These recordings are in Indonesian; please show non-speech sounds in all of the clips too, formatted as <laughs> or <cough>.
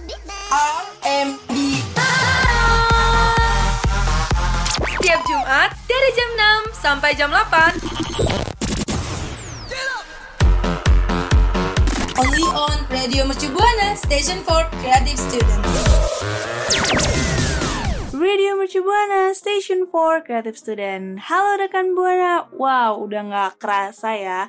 RMB Setiap Jumat dari jam 6 sampai jam 8. Only on Radio Mercu Buana Station for Creative Student Radio Mercu Buana, Station for Creative Student. Halo rekan Buana. Wow, udah nggak kerasa ya.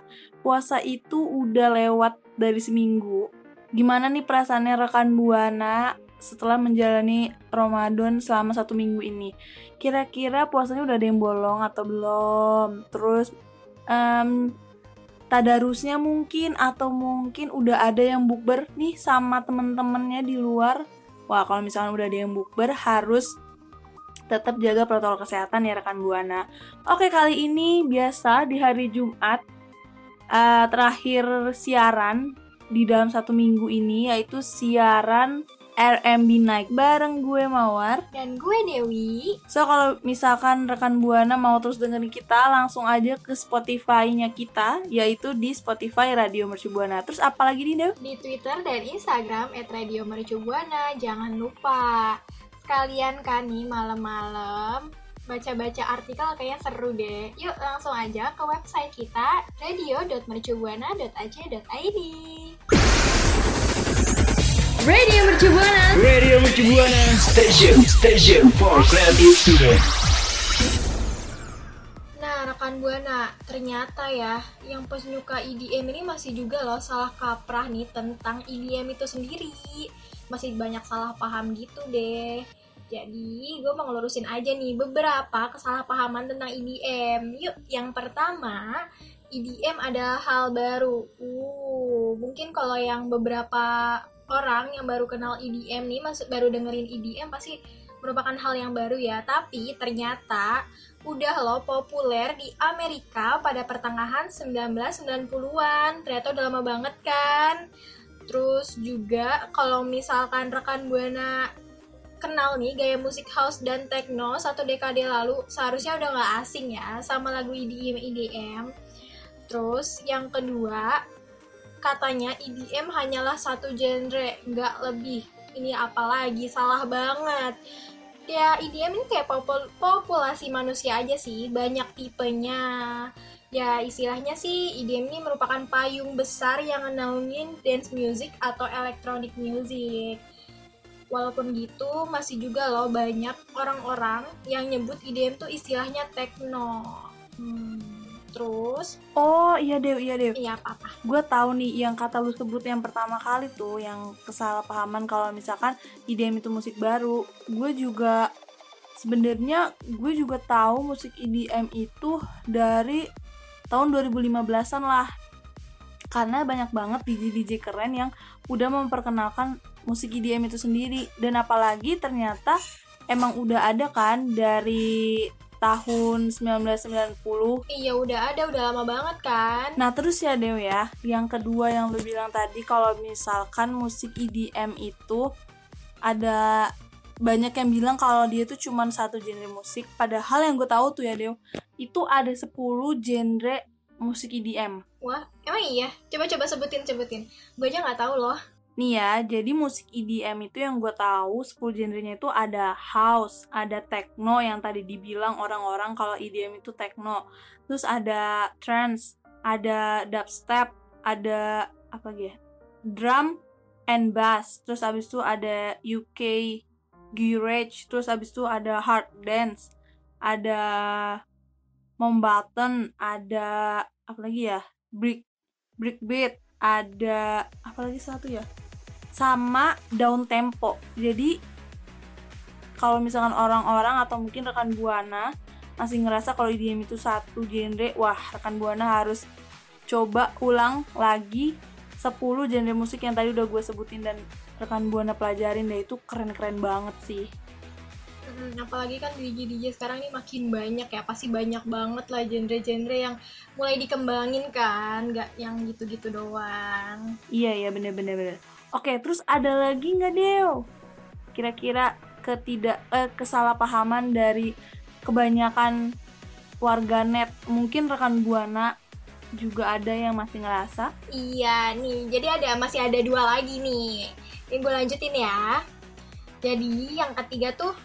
Puasa itu udah lewat dari seminggu. Gimana nih perasaannya rekan Buana setelah menjalani Ramadan selama satu minggu ini? Kira-kira puasanya udah ada yang bolong atau belum? Terus em, tadarusnya mungkin atau mungkin udah ada yang bukber nih sama temen-temennya di luar. Wah, kalau misalnya udah ada yang bukber harus tetap jaga protokol kesehatan ya rekan Buana. Oke, kali ini biasa di hari Jumat eh, terakhir siaran di dalam satu minggu ini yaitu siaran RMB Night bareng gue Mawar. Dan gue Dewi. So kalau misalkan rekan Buana mau terus dengerin kita langsung aja ke Spotify-nya kita yaitu di Spotify Radio Mercu Buana. Terus apalagi nih Dew? Di Twitter dan Instagram @radiomercubuana. Jangan lupa. Sekalian kan nih malam-malam baca-baca artikel kayaknya seru deh. Yuk langsung aja ke website kita radio.mercubuana.ac.id. Radio Mercu Buana. Radio Mercu Buana Station Station for Creative Student Nah, rekan Buana, ternyata ya, yang penyuka EDM ini masih juga loh salah kaprah nih tentang EDM itu sendiri. Masih banyak salah paham gitu deh. Jadi, gue mau ngelurusin aja nih beberapa kesalahpahaman tentang EDM. Yuk, yang pertama, EDM adalah hal baru. Uh, mungkin kalau yang beberapa orang yang baru kenal EDM nih, masuk baru dengerin EDM pasti merupakan hal yang baru ya. Tapi ternyata udah loh populer di Amerika pada pertengahan 1990-an. Ternyata udah lama banget kan. Terus juga kalau misalkan rekan Buana kenal nih gaya musik house dan techno satu dekade lalu seharusnya udah nggak asing ya sama lagu EDM EDM. Terus yang kedua katanya EDM hanyalah satu genre nggak lebih. Ini apalagi salah banget ya EDM ini kayak popul- populasi manusia aja sih, banyak tipenya. Ya istilahnya sih EDM ini merupakan payung besar yang ngenaungin dance music atau electronic music. Walaupun gitu, masih juga loh banyak orang-orang yang nyebut EDM tuh istilahnya techno. Hmm, terus, Oh iya Dew, iya Dew. iya apa-apa. Gue tahu nih yang kata lu sebut yang pertama kali tuh yang kesalahpahaman kalau misalkan EDM itu musik baru. Gue juga sebenarnya gue juga tahu musik EDM itu dari tahun 2015-an lah. Karena banyak banget DJ-DJ keren yang udah memperkenalkan musik EDM itu sendiri dan apalagi ternyata emang udah ada kan dari tahun 1990 Iya udah ada, udah lama banget kan. Nah terus ya Dew ya, yang kedua yang lu bilang tadi kalau misalkan musik EDM itu ada banyak yang bilang kalau dia tuh cuman satu genre musik, padahal yang gue tahu tuh ya Dew, itu ada 10 genre musik EDM. Wah, emang iya? Coba-coba sebutin, sebutin. Gue aja nggak tahu loh. Nih ya, jadi musik EDM itu yang gue tahu 10 genrenya itu ada house, ada techno yang tadi dibilang orang-orang kalau EDM itu techno. Terus ada trance, ada dubstep, ada apa lagi ya? Drum and bass. Terus abis itu ada UK garage, terus abis itu ada hard dance, ada Mountbatten, ada apa lagi ya? Brick brick beat, ada apa lagi satu ya? sama down tempo. Jadi kalau misalkan orang-orang atau mungkin rekan buana masih ngerasa kalau EDM itu satu genre, wah rekan buana harus coba ulang lagi 10 genre musik yang tadi udah gue sebutin dan rekan buana pelajarin deh itu keren-keren banget sih. Hmm, apalagi kan DJ-DJ sekarang ini makin banyak ya, pasti banyak banget lah genre-genre yang mulai dikembangin kan, nggak yang gitu-gitu doang. Iya iya bener-bener bener. Oke terus ada lagi nggak Deo? Kira-kira ketidak eh, kesalahpahaman dari kebanyakan warganet mungkin rekan buana juga ada yang masih ngerasa Iya nih, jadi ada masih ada dua lagi nih. Ini gue lanjutin ya. Jadi yang ketiga tuh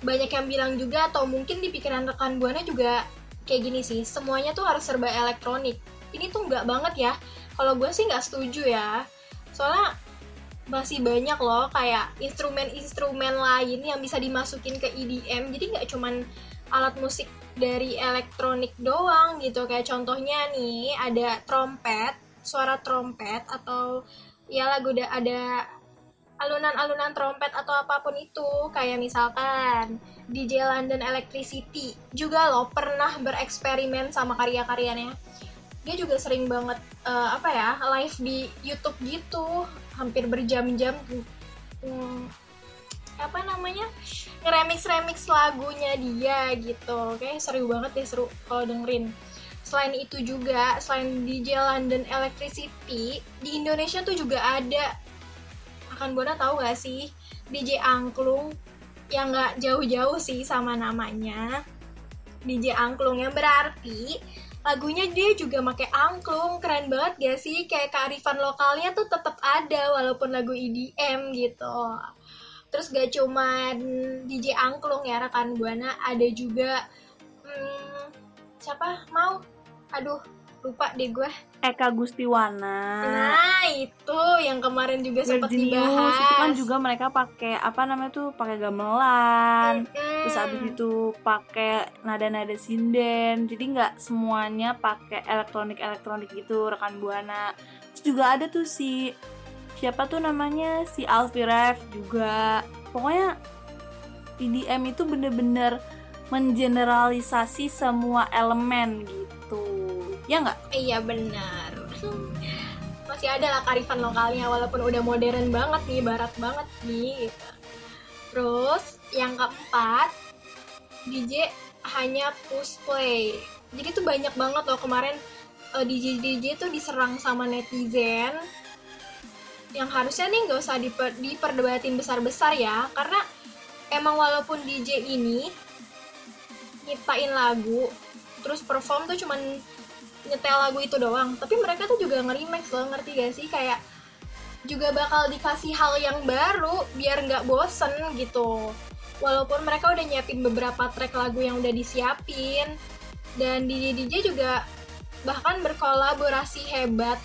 banyak yang bilang juga atau mungkin di pikiran rekan buana juga kayak gini sih. Semuanya tuh harus serba elektronik. Ini tuh nggak banget ya. Kalau gue sih nggak setuju ya. Soalnya masih banyak loh kayak instrumen-instrumen lain yang bisa dimasukin ke EDM jadi nggak cuman alat musik dari elektronik doang gitu kayak contohnya nih ada trompet suara trompet atau ya lagu da- ada alunan-alunan trompet atau apa pun itu kayak misalkan DJ London Electricity juga loh pernah bereksperimen sama karya-karyanya. Dia juga sering banget eh, apa ya live di YouTube gitu hampir berjam-jam hmm, apa namanya ngeremix remix lagunya dia gitu. Kayak seru banget deh seru kalau dengerin. Selain itu juga selain DJ London Electricity di Indonesia tuh juga ada akan Bona tahu gak sih? DJ Angklung yang nggak jauh-jauh sih sama namanya. DJ Angklung yang berarti lagunya dia juga pakai angklung. Keren banget gak sih? Kayak kearifan lokalnya tuh tetap ada walaupun lagu EDM gitu. Terus gak cuman DJ angklung ya rekan buana ada juga hmm, siapa? Mau? Aduh lupa deh gue Eka Gustiwana. Nah itu yang kemarin juga sempat dibahas itu kan juga mereka pakai apa namanya tuh pakai gamelan. Mm-mm. terus abis itu pakai nada-nada sinden. Jadi nggak semuanya pakai elektronik elektronik gitu rekan buana. Terus juga ada tuh si siapa tuh namanya? Si Alfie Rev juga. Pokoknya EDM itu bener-bener mengeneralisasi semua elemen gitu ya nggak Iya benar. <laughs> Masih ada lah karifan lokalnya walaupun udah modern banget nih, barat banget nih gitu. Terus yang keempat, DJ hanya push play. Jadi tuh banyak banget loh kemarin eh, DJ DJ tuh diserang sama netizen yang harusnya nih nggak usah diper, diperdebatin besar-besar ya karena emang walaupun DJ ini nyiptain lagu terus perform tuh cuman nyetel lagu itu doang. Tapi mereka tuh juga nge-remix loh ngerti gak sih? Kayak juga bakal dikasih hal yang baru biar nggak bosen gitu. Walaupun mereka udah nyiapin beberapa track lagu yang udah disiapin. Dan DJ DJ juga bahkan berkolaborasi hebat.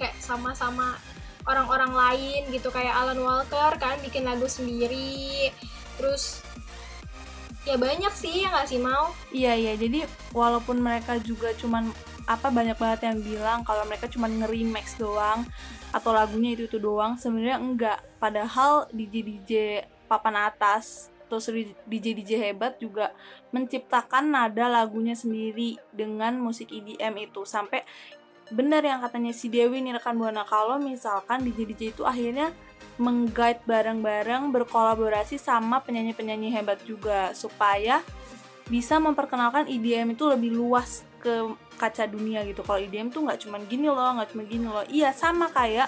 Kayak sama-sama orang-orang lain gitu. Kayak Alan Walker kan bikin lagu sendiri. Terus ya banyak sih yang nggak sih mau Iya iya. Jadi walaupun mereka juga cuman apa banyak banget yang bilang kalau mereka cuman nge-remix doang atau lagunya itu itu doang. Sebenarnya enggak. Padahal DJ DJ papan atas terus DJ DJ hebat juga menciptakan nada lagunya sendiri dengan musik EDM itu. Sampai benar yang katanya si Dewi nih rekan buana kalau misalkan DJ DJ itu akhirnya mengguide bareng-bareng berkolaborasi sama penyanyi-penyanyi hebat juga supaya bisa memperkenalkan EDM itu lebih luas ke kaca dunia gitu. Kalau EDM tuh nggak cuman gini loh, nggak cuma gini loh. Iya sama kayak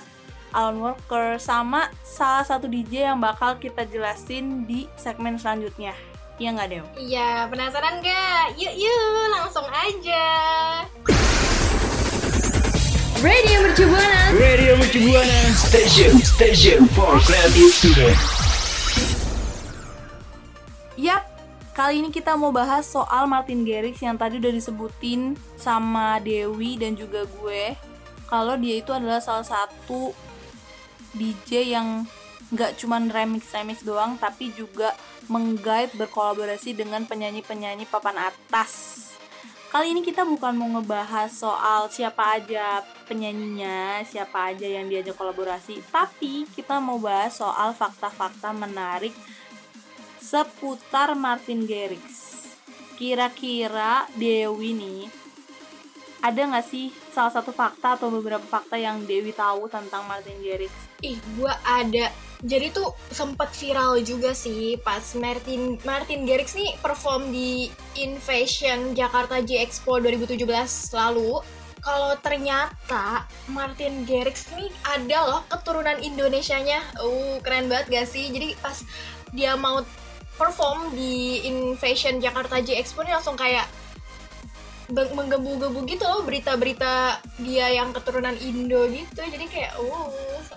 Alan Walker sama salah satu DJ yang bakal kita jelasin di segmen selanjutnya. Iya nggak Dew? Iya, penasaran gak? Yuk yuk, langsung aja. Radio Mercu Buana. Radio Mercu Buana Station Station for Creative Student Yap, kali ini kita mau bahas soal Martin Garrix yang tadi udah disebutin sama Dewi dan juga gue. Kalau dia itu adalah salah satu DJ yang nggak cuman remix-remix doang, tapi juga mengguide berkolaborasi dengan penyanyi-penyanyi papan atas. Kali ini kita bukan mau ngebahas soal siapa aja penyanyinya, siapa aja yang diajak kolaborasi, tapi kita mau bahas soal fakta-fakta menarik seputar Martin Garrix. Kira-kira Dewi nih ada nggak sih salah satu fakta atau beberapa fakta yang Dewi tahu tentang Martin Garrix? Ih, gua ada. Jadi tuh sempat viral juga sih pas Martin Martin Garrix nih perform di Invasion Jakarta J Expo 2017 lalu. Kalau ternyata Martin Garrix nih ada loh keturunan Indonesianya. Uh, keren banget gak sih? Jadi pas dia mau perform di Invasion Jakarta J Expo nih langsung kayak menggebu-gebu gitu loh berita-berita dia yang keturunan Indo gitu. Jadi kayak uh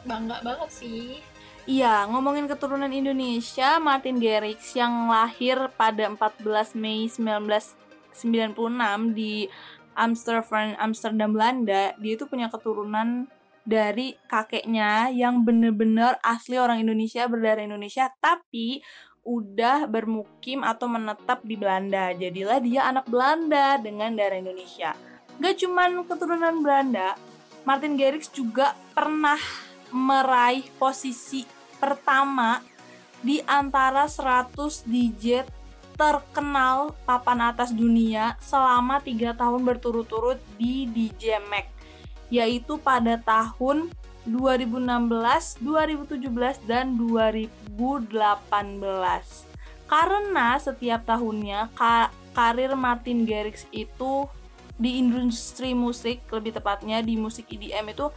bangga banget sih. Iya, ngomongin keturunan Indonesia, Martin Garrix yang lahir pada 14 Mei 1996 di Amsterdam, Amsterdam Belanda, dia itu punya keturunan dari kakeknya yang bener-bener asli orang Indonesia, berdarah Indonesia, tapi udah bermukim atau menetap di Belanda. Jadilah dia anak Belanda dengan darah Indonesia. Gak cuman keturunan Belanda, Martin Garrix juga pernah meraih posisi pertama di antara 100 DJ terkenal papan atas dunia selama tiga tahun berturut-turut di DJ Mag yaitu pada tahun 2016, 2017, dan 2018. Karena setiap tahunnya ka karir Martin Garrix itu di industri musik, lebih tepatnya di musik EDM itu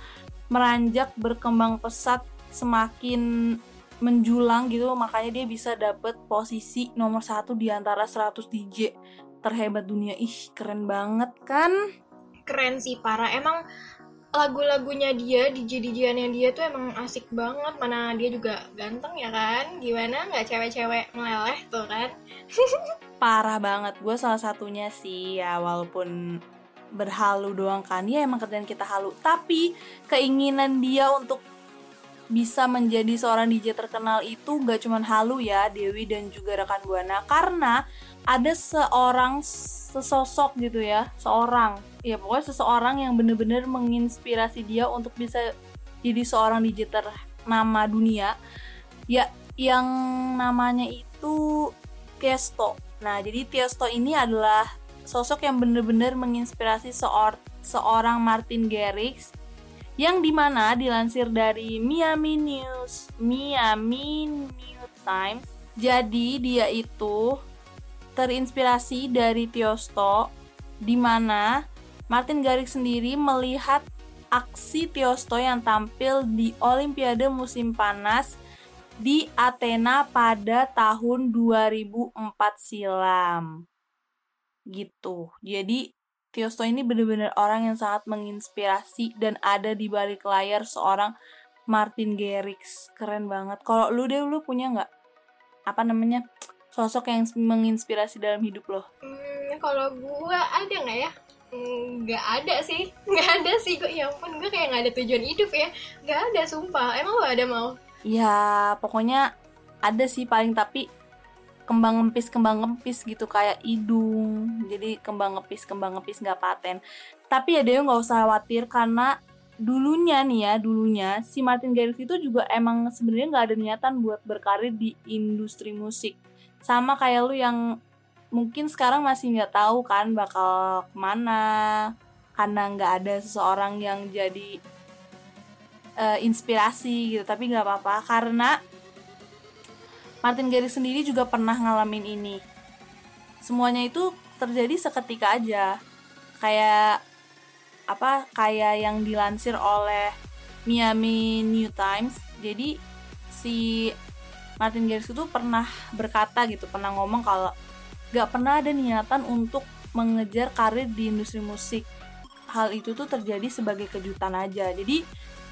meranjak berkembang pesat semakin menjulang gitu. Makanya dia bisa dapet posisi nomor satu di antara 100 DJ terhebat dunia. Ih keren banget kan? Keren sih parah. Emang lagu-lagunya dia DJ DJannya dia tuh emang asik banget. Mana dia juga ganteng ya kan? Gimana? Nggak cewek-cewek meleleh tuh kan? <laughs> Parah banget. Gue salah satunya sih ya walaupun berhalu doang kan. Ya emang kerjaan kita halu. Tapi keinginan dia untuk bisa menjadi seorang DJ terkenal itu gak cuman halu ya Dewi dan juga rekan Buana karena ada seorang sesosok gitu ya seorang ya pokoknya seseorang yang bener-bener menginspirasi dia untuk bisa jadi seorang DJ ternama dunia ya yang namanya itu Tiesto nah jadi Tiesto ini adalah sosok yang bener-bener menginspirasi seor seorang Martin Garrix yang di mana dilansir dari Miami News, Miami New Times. Jadi dia itu terinspirasi dari Tiesto, di mana Martin Garrix sendiri melihat aksi Tiesto yang tampil di Olimpiade musim panas di Athena pada tahun 2004 silam. Gitu. Jadi Tiesto ini benar-benar orang yang sangat menginspirasi dan ada di balik layar seorang Martin Garrix. Keren banget. Kalau lu deh lu punya nggak apa namanya sosok yang menginspirasi dalam hidup lo? Hmm, kalau gua ada nggak ya? Nggak ada sih, <laughs> nggak ada sih kok. Ya ampun, gue kayak nggak ada tujuan hidup ya. Nggak ada, sumpah. Emang lo ada mau? Ya, pokoknya ada sih paling tapi kembang ngempis kembang ngempis gitu kayak hidung jadi kembang ngepis kembang ngepis nggak paten tapi ya Dewi nggak usah khawatir karena dulunya nih ya dulunya si Martin Garrix itu juga emang sebenarnya nggak ada niatan buat berkarir di industri musik sama kayak lu yang mungkin sekarang masih nggak tahu kan bakal ke mana karena nggak ada seseorang yang jadi uh, inspirasi gitu tapi nggak apa-apa karena Martin Garrix sendiri juga pernah ngalamin ini. Semuanya itu terjadi seketika aja. Kayak apa? Kayak yang dilansir oleh Miami New Times. Jadi si Martin Garrix itu pernah berkata gitu, pernah ngomong kalau gak pernah ada niatan untuk mengejar karir di industri musik. Hal itu tuh terjadi sebagai kejutan aja. Jadi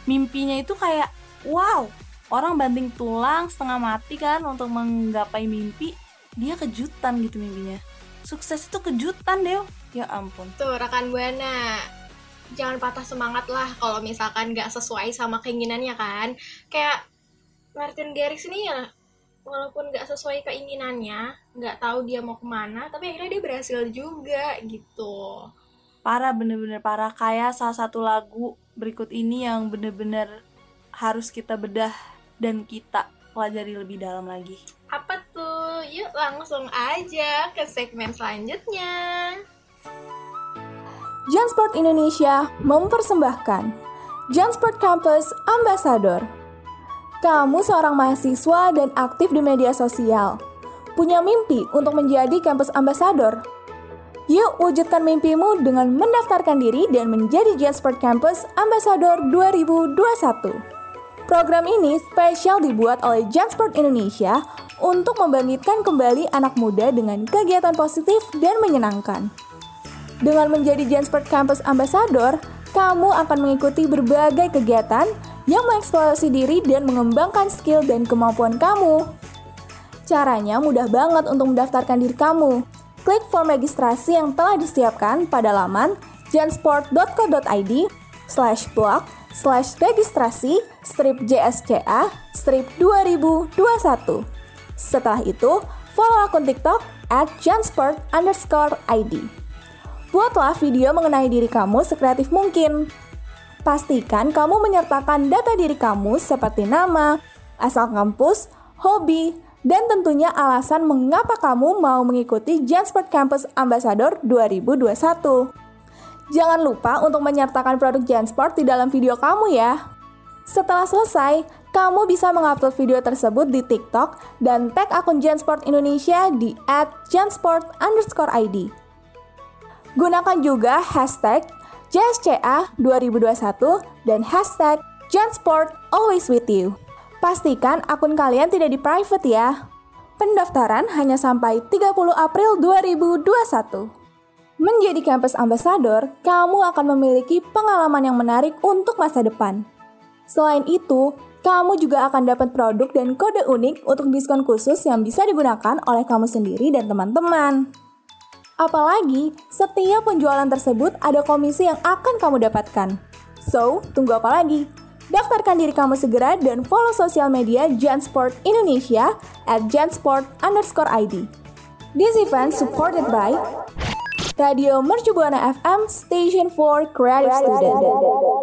mimpinya itu kayak wow, orang banting tulang setengah mati kan untuk menggapai mimpi dia kejutan gitu mimpinya. Sukses itu kejutan deh ya ampun. Tuh rekan buana. Jangan patah semangat lah kalau misalkan nggak sesuai sama keinginannya kan. Kayak Martin Garrix ini ya walaupun nggak sesuai keinginannya nggak tahu dia mau ke mana tapi akhirnya dia berhasil juga gitu parah bener-bener parah kayak salah satu lagu berikut ini yang bener-bener harus kita bedah dan kita pelajari lebih dalam lagi. Apa tuh? Yuk langsung aja ke segmen selanjutnya. Jansport Indonesia mempersembahkan Jansport Campus Ambassador. Kamu seorang mahasiswa dan aktif di media sosial. Punya mimpi untuk menjadi kampus ambassador? Yuk wujudkan mimpimu dengan mendaftarkan diri dan menjadi Jansport Campus Ambassador 2021. Program ini spesial dibuat oleh Jansport Indonesia untuk membangkitkan kembali anak muda dengan kegiatan positif dan menyenangkan. Dengan menjadi Jansport Campus Ambassador, kamu akan mengikuti berbagai kegiatan yang mengeksplorasi diri dan mengembangkan skill dan kemampuan kamu. Caranya mudah banget untuk mendaftarkan diri kamu. Klik form registrasi yang telah disiapkan pada laman jansport.co.id slash blog slash registrasi strip JSCA strip 2021. Setelah itu, follow akun TikTok at jansport underscore ID. Buatlah video mengenai diri kamu sekreatif mungkin. Pastikan kamu menyertakan data diri kamu seperti nama, asal kampus, hobi, dan tentunya alasan mengapa kamu mau mengikuti Jansport Campus Ambassador 2021. Jangan lupa untuk menyertakan produk Jansport di dalam video kamu ya. Setelah selesai, kamu bisa mengupload video tersebut di TikTok dan tag akun Jansport Indonesia di @jansport_id. Gunakan juga hashtag JSCA 2021 dan hashtag Jansport Always With You. Pastikan akun kalian tidak di private ya. Pendaftaran hanya sampai 30 April 2021. Menjadi campus ambassador, kamu akan memiliki pengalaman yang menarik untuk masa depan. Selain itu, kamu juga akan dapat produk dan kode unik untuk diskon khusus yang bisa digunakan oleh kamu sendiri dan teman-teman. Apalagi, setiap penjualan tersebut ada komisi yang akan kamu dapatkan. So, tunggu apa lagi? Daftarkan diri kamu segera dan follow sosial media Jansport Indonesia at jansport underscore ID. This event supported by Radio Mercubuana FM Station for Creative Student.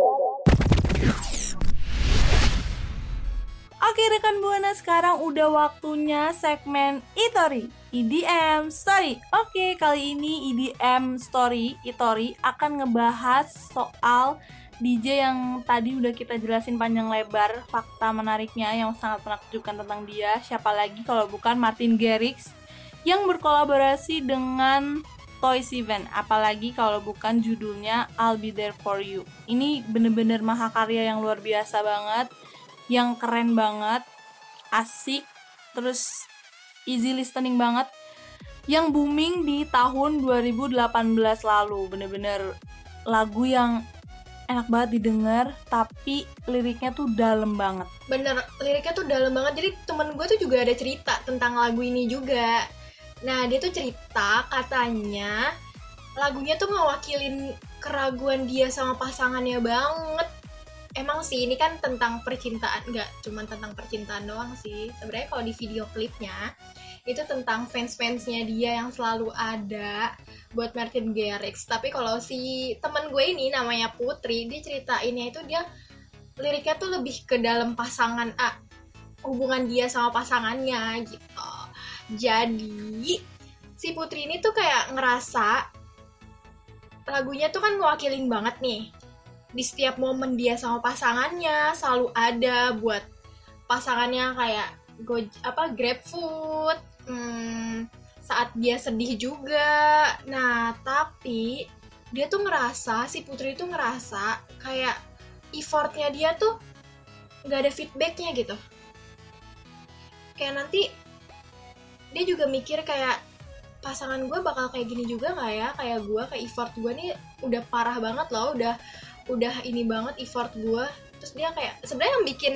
Rekan Buana, sekarang udah waktunya segmen Itori EDM Story. Oke, kali ini EDM Story Itori akan ngebahas soal DJ yang tadi udah kita jelasin panjang lebar fakta menariknya yang sangat menakjubkan tentang dia. Siapa lagi kalau bukan Martin Garrix yang berkolaborasi dengan Toys Event. Apalagi kalau bukan judulnya I'll Be There For You. Ini bener-bener mahakarya yang luar biasa banget yang keren banget, asik, terus easy listening banget, yang booming di tahun 2018 lalu. Bener-bener lagu yang enak banget didengar, tapi liriknya tuh dalam banget. Bener, liriknya tuh dalam banget. Jadi temen gue tuh juga ada cerita tentang lagu ini juga. Nah, dia tuh cerita katanya lagunya tuh ngewakilin keraguan dia sama pasangannya banget emang sih ini kan tentang percintaan nggak cuman tentang percintaan doang sih. Sebenarnya kalau di video klipnya itu tentang fans-fansnya dia yang selalu ada buat Martin Garrix. Tapi kalau si temen gue ini namanya Putri dia ceritainnya itu dia liriknya tuh lebih ke dalam pasangan ah, hubungan dia sama pasangannya gitu. Jadi si Putri ini tuh kayak ngerasa lagunya tuh kan ngewakilin banget nih di setiap momen dia sama pasangannya selalu ada buat pasangannya kayak go apa grab food hmm, saat dia sedih juga. Nah tapi dia tuh ngerasa si putri itu ngerasa kayak effortnya dia tuh nggak ada feedbacknya gitu. Kayak nanti dia juga mikir kayak pasangan gue bakal kayak gini juga nggak ya? Kayak gue kayak effort gue nih udah parah banget loh udah udah ini banget effort gue terus dia kayak sebenarnya yang bikin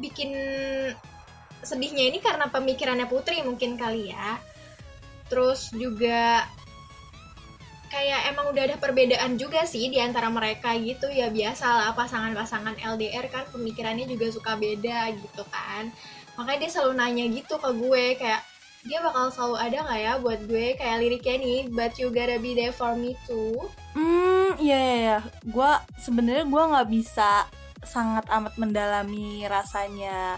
bikin sedihnya ini karena pemikirannya Putri mungkin kali ya. Terus juga kayak emang udah ada perbedaan juga sih di antara mereka gitu. Ya biasa lah pasangan-pasangan LDR kan pemikirannya juga suka beda gitu kan. Makanya dia selalu nanya gitu ke gue kayak dia bakal selalu ada nggak ya buat gue? Kayak liriknya nih but you gotta be there for me too Iya iya iya. Gua sebenarnya gua nggak bisa sangat amat mendalami rasanya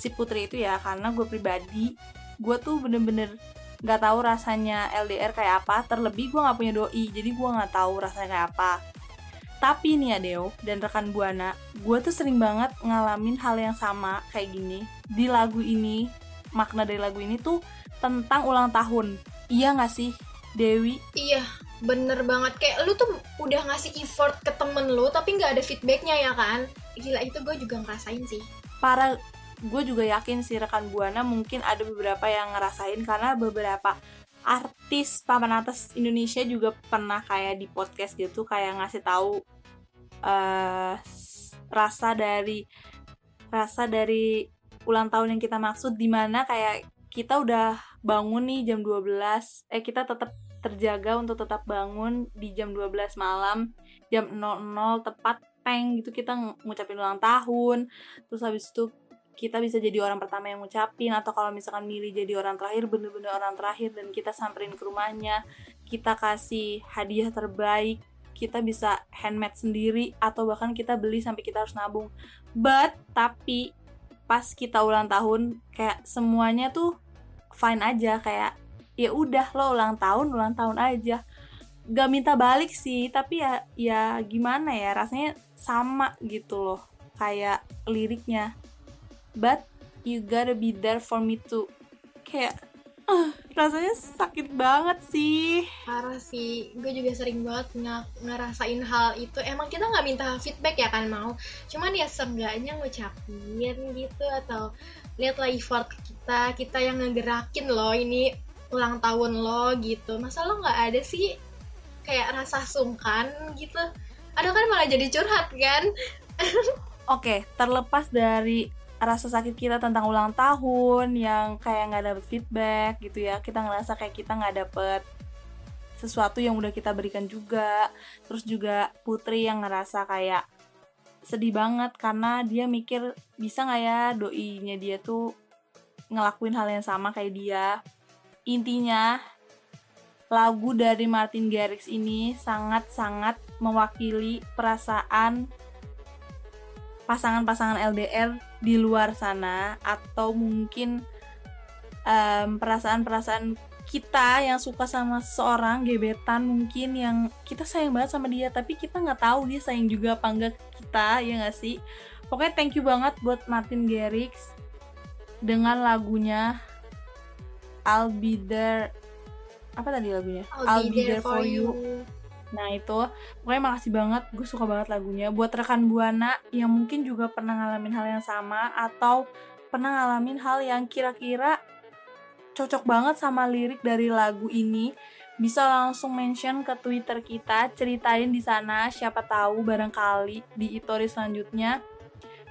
si Putri itu ya karena gue pribadi gue tuh bener-bener nggak tahu rasanya LDR kayak apa. Terlebih gue nggak punya doi jadi gue nggak tahu rasanya kayak apa. Tapi nih ya Deo dan rekan Buana gue tuh sering banget ngalamin hal yang sama kayak gini. Di lagu ini makna dari lagu ini tuh tentang ulang tahun. Iya nggak sih Dewi? Iya bener banget. Kayak lu tuh udah ngasih effort ke temen lu tapi nggak ada feedbacknya ya kan? Gila itu gue juga ngerasain sih. Para gue juga yakin sih rekan buana mungkin ada beberapa yang ngerasain karena beberapa artis papan atas Indonesia juga pernah kayak di podcast gitu kayak ngasih tahu eh rasa dari rasa dari ulang tahun yang kita maksud di mana kayak kita udah bangun nih jam 12 eh kita tetap terjaga untuk tetap bangun di jam 12 malam. Jam 00 tepat peng gitu. Kita ng- ngucapin ulang tahun. Terus habis itu kita bisa jadi orang pertama yang ngucapin. Atau kalau misalkan milih jadi orang terakhir bener-bener orang terakhir dan kita samperin ke rumahnya. Kita kasih hadiah terbaik. Kita bisa handmade sendiri atau bahkan kita beli sampai kita harus nabung. But tapi pas kita ulang tahun kayak semuanya tuh fine aja. Kayak ya udah lo ulang tahun ulang tahun aja. Gak minta balik sih tapi ya ya gimana ya rasanya sama gitu loh kayak liriknya. But you gotta be there for me too. Kayak ah, rasanya sakit banget sih. Parah sih, gue juga sering banget nge- ngerasain hal itu. Emang kita nggak minta feedback ya kan mau, cuman ya seenggaknya ngucapin gitu atau lihatlah effort kita, kita yang ngegerakin loh ini ulang tahun lo gitu. Masa lo nggak ada sih kayak rasa sungkan gitu? Aduh kan malah jadi curhat kan? Oke, terlepas dari rasa sakit kita tentang ulang tahun yang kayak nggak dapet feedback gitu ya, kita ngerasa kayak kita nggak dapet sesuatu yang udah kita berikan juga. Terus juga Putri yang ngerasa kayak sedih banget karena dia mikir bisa nggak ya doinya dia tuh ngelakuin hal yang sama kayak dia. Intinya lagu dari Martin Garrix ini sangat-sangat mewakili perasaan pasangan-pasangan LDR di luar sana atau mungkin perasaan-perasaan kita yang suka sama seorang gebetan mungkin yang kita sayang banget sama dia tapi kita nggak tahu dia sayang juga apa enggak kita ya nggak sih? Pokoknya thank you banget buat Martin Garrix dengan lagunya I'll be there. Apa tadi lagunya? I'll, be, there, for you. Nah itu. Pokoknya makasih banget. Gue suka banget lagunya. Buat rekan buana yang mungkin juga pernah ngalamin hal yang sama atau pernah ngalamin hal yang kira-kira cocok banget sama lirik dari lagu ini bisa langsung mention ke Twitter kita. Ceritain di sana. Siapa tahu barangkali di story selanjutnya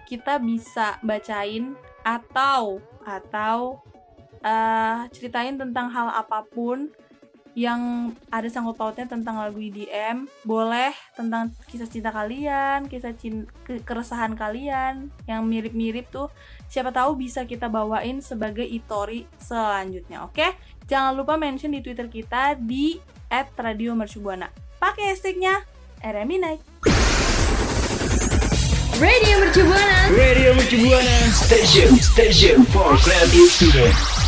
kita bisa bacain atau atau eh, ceritain tentang hal apa pun yang ada sangkut pautnya tentang lagu EDM boleh tentang kisah cinta kalian kisah cin ke- keresahan kalian yang mirip-mirip tuh. Siapa tahu bisa kita bawain sebagai itori selanjutnya oke? Jangan lupa mention di twitter kita di @radiomercubuana. Pakai hashtagnya RMI naik Radio Mercu Buana. Radio Mercu Buana Station Station for Creative Student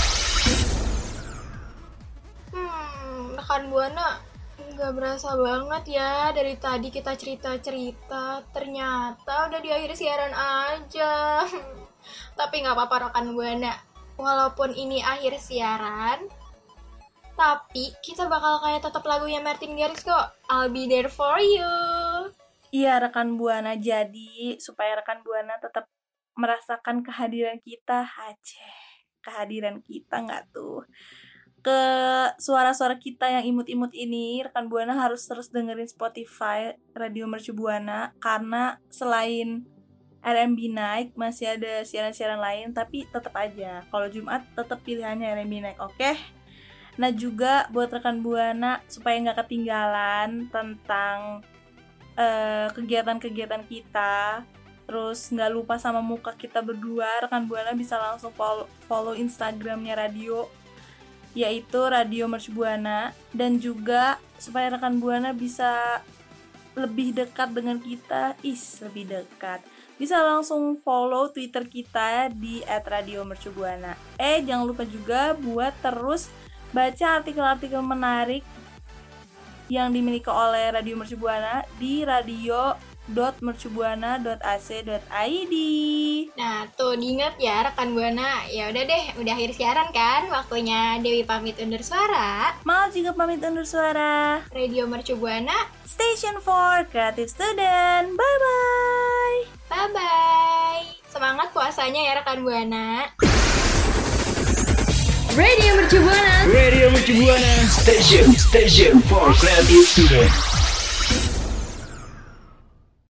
berasa banget ya dari tadi kita cerita-cerita ternyata udah di akhir siaran aja. <laughs> Tapi nggak apa-apa rekan Buana, walaupun ini akhir siaran, tapi kita bakal kayak tetap lagunya Martin Garrix kok. I'll be there for you. Iya rekan buana jadi supaya rekan buana tetap merasakan kehadiran kita aja kehadiran kita nggak tuh ke suara-suara kita yang imut-imut ini rekan buana harus terus dengerin Spotify Radio Mercu Buana karena selain RMB Night masih ada siaran-siaran lain tapi tetap aja. Kalau Jumat tetap pilihannya RMB Night oke? Nah juga buat rekan buana supaya nggak ketinggalan tentang eh, kegiatan-kegiatan kita terus nggak lupa sama muka kita berdua rekan buana bisa langsung follow, follow instagramnya radio yaitu radio Mercu Buana dan juga supaya rekan buana bisa lebih dekat dengan kita. Is lebih dekat. Bisa langsung follow twitter kita di @radiomercubuana eh jangan lupa juga buat terus baca artikel-artikel menarik yang dimiliki oleh Radio Mercu Buana di radio.mercubuana.ac.id. Nah, tuh diingat ya rekan Buana. Ya udah deh, udah akhir siaran kan? Waktunya Dewi pamit undur suara. Mal juga pamit undur suara. Radio Mercu Buana. Station for Creative Student. Bye bye. Bye bye. Semangat puasanya ya rekan Buana. Radio Mercu Buana. Radio Mercu Buana Station Station for Creative Student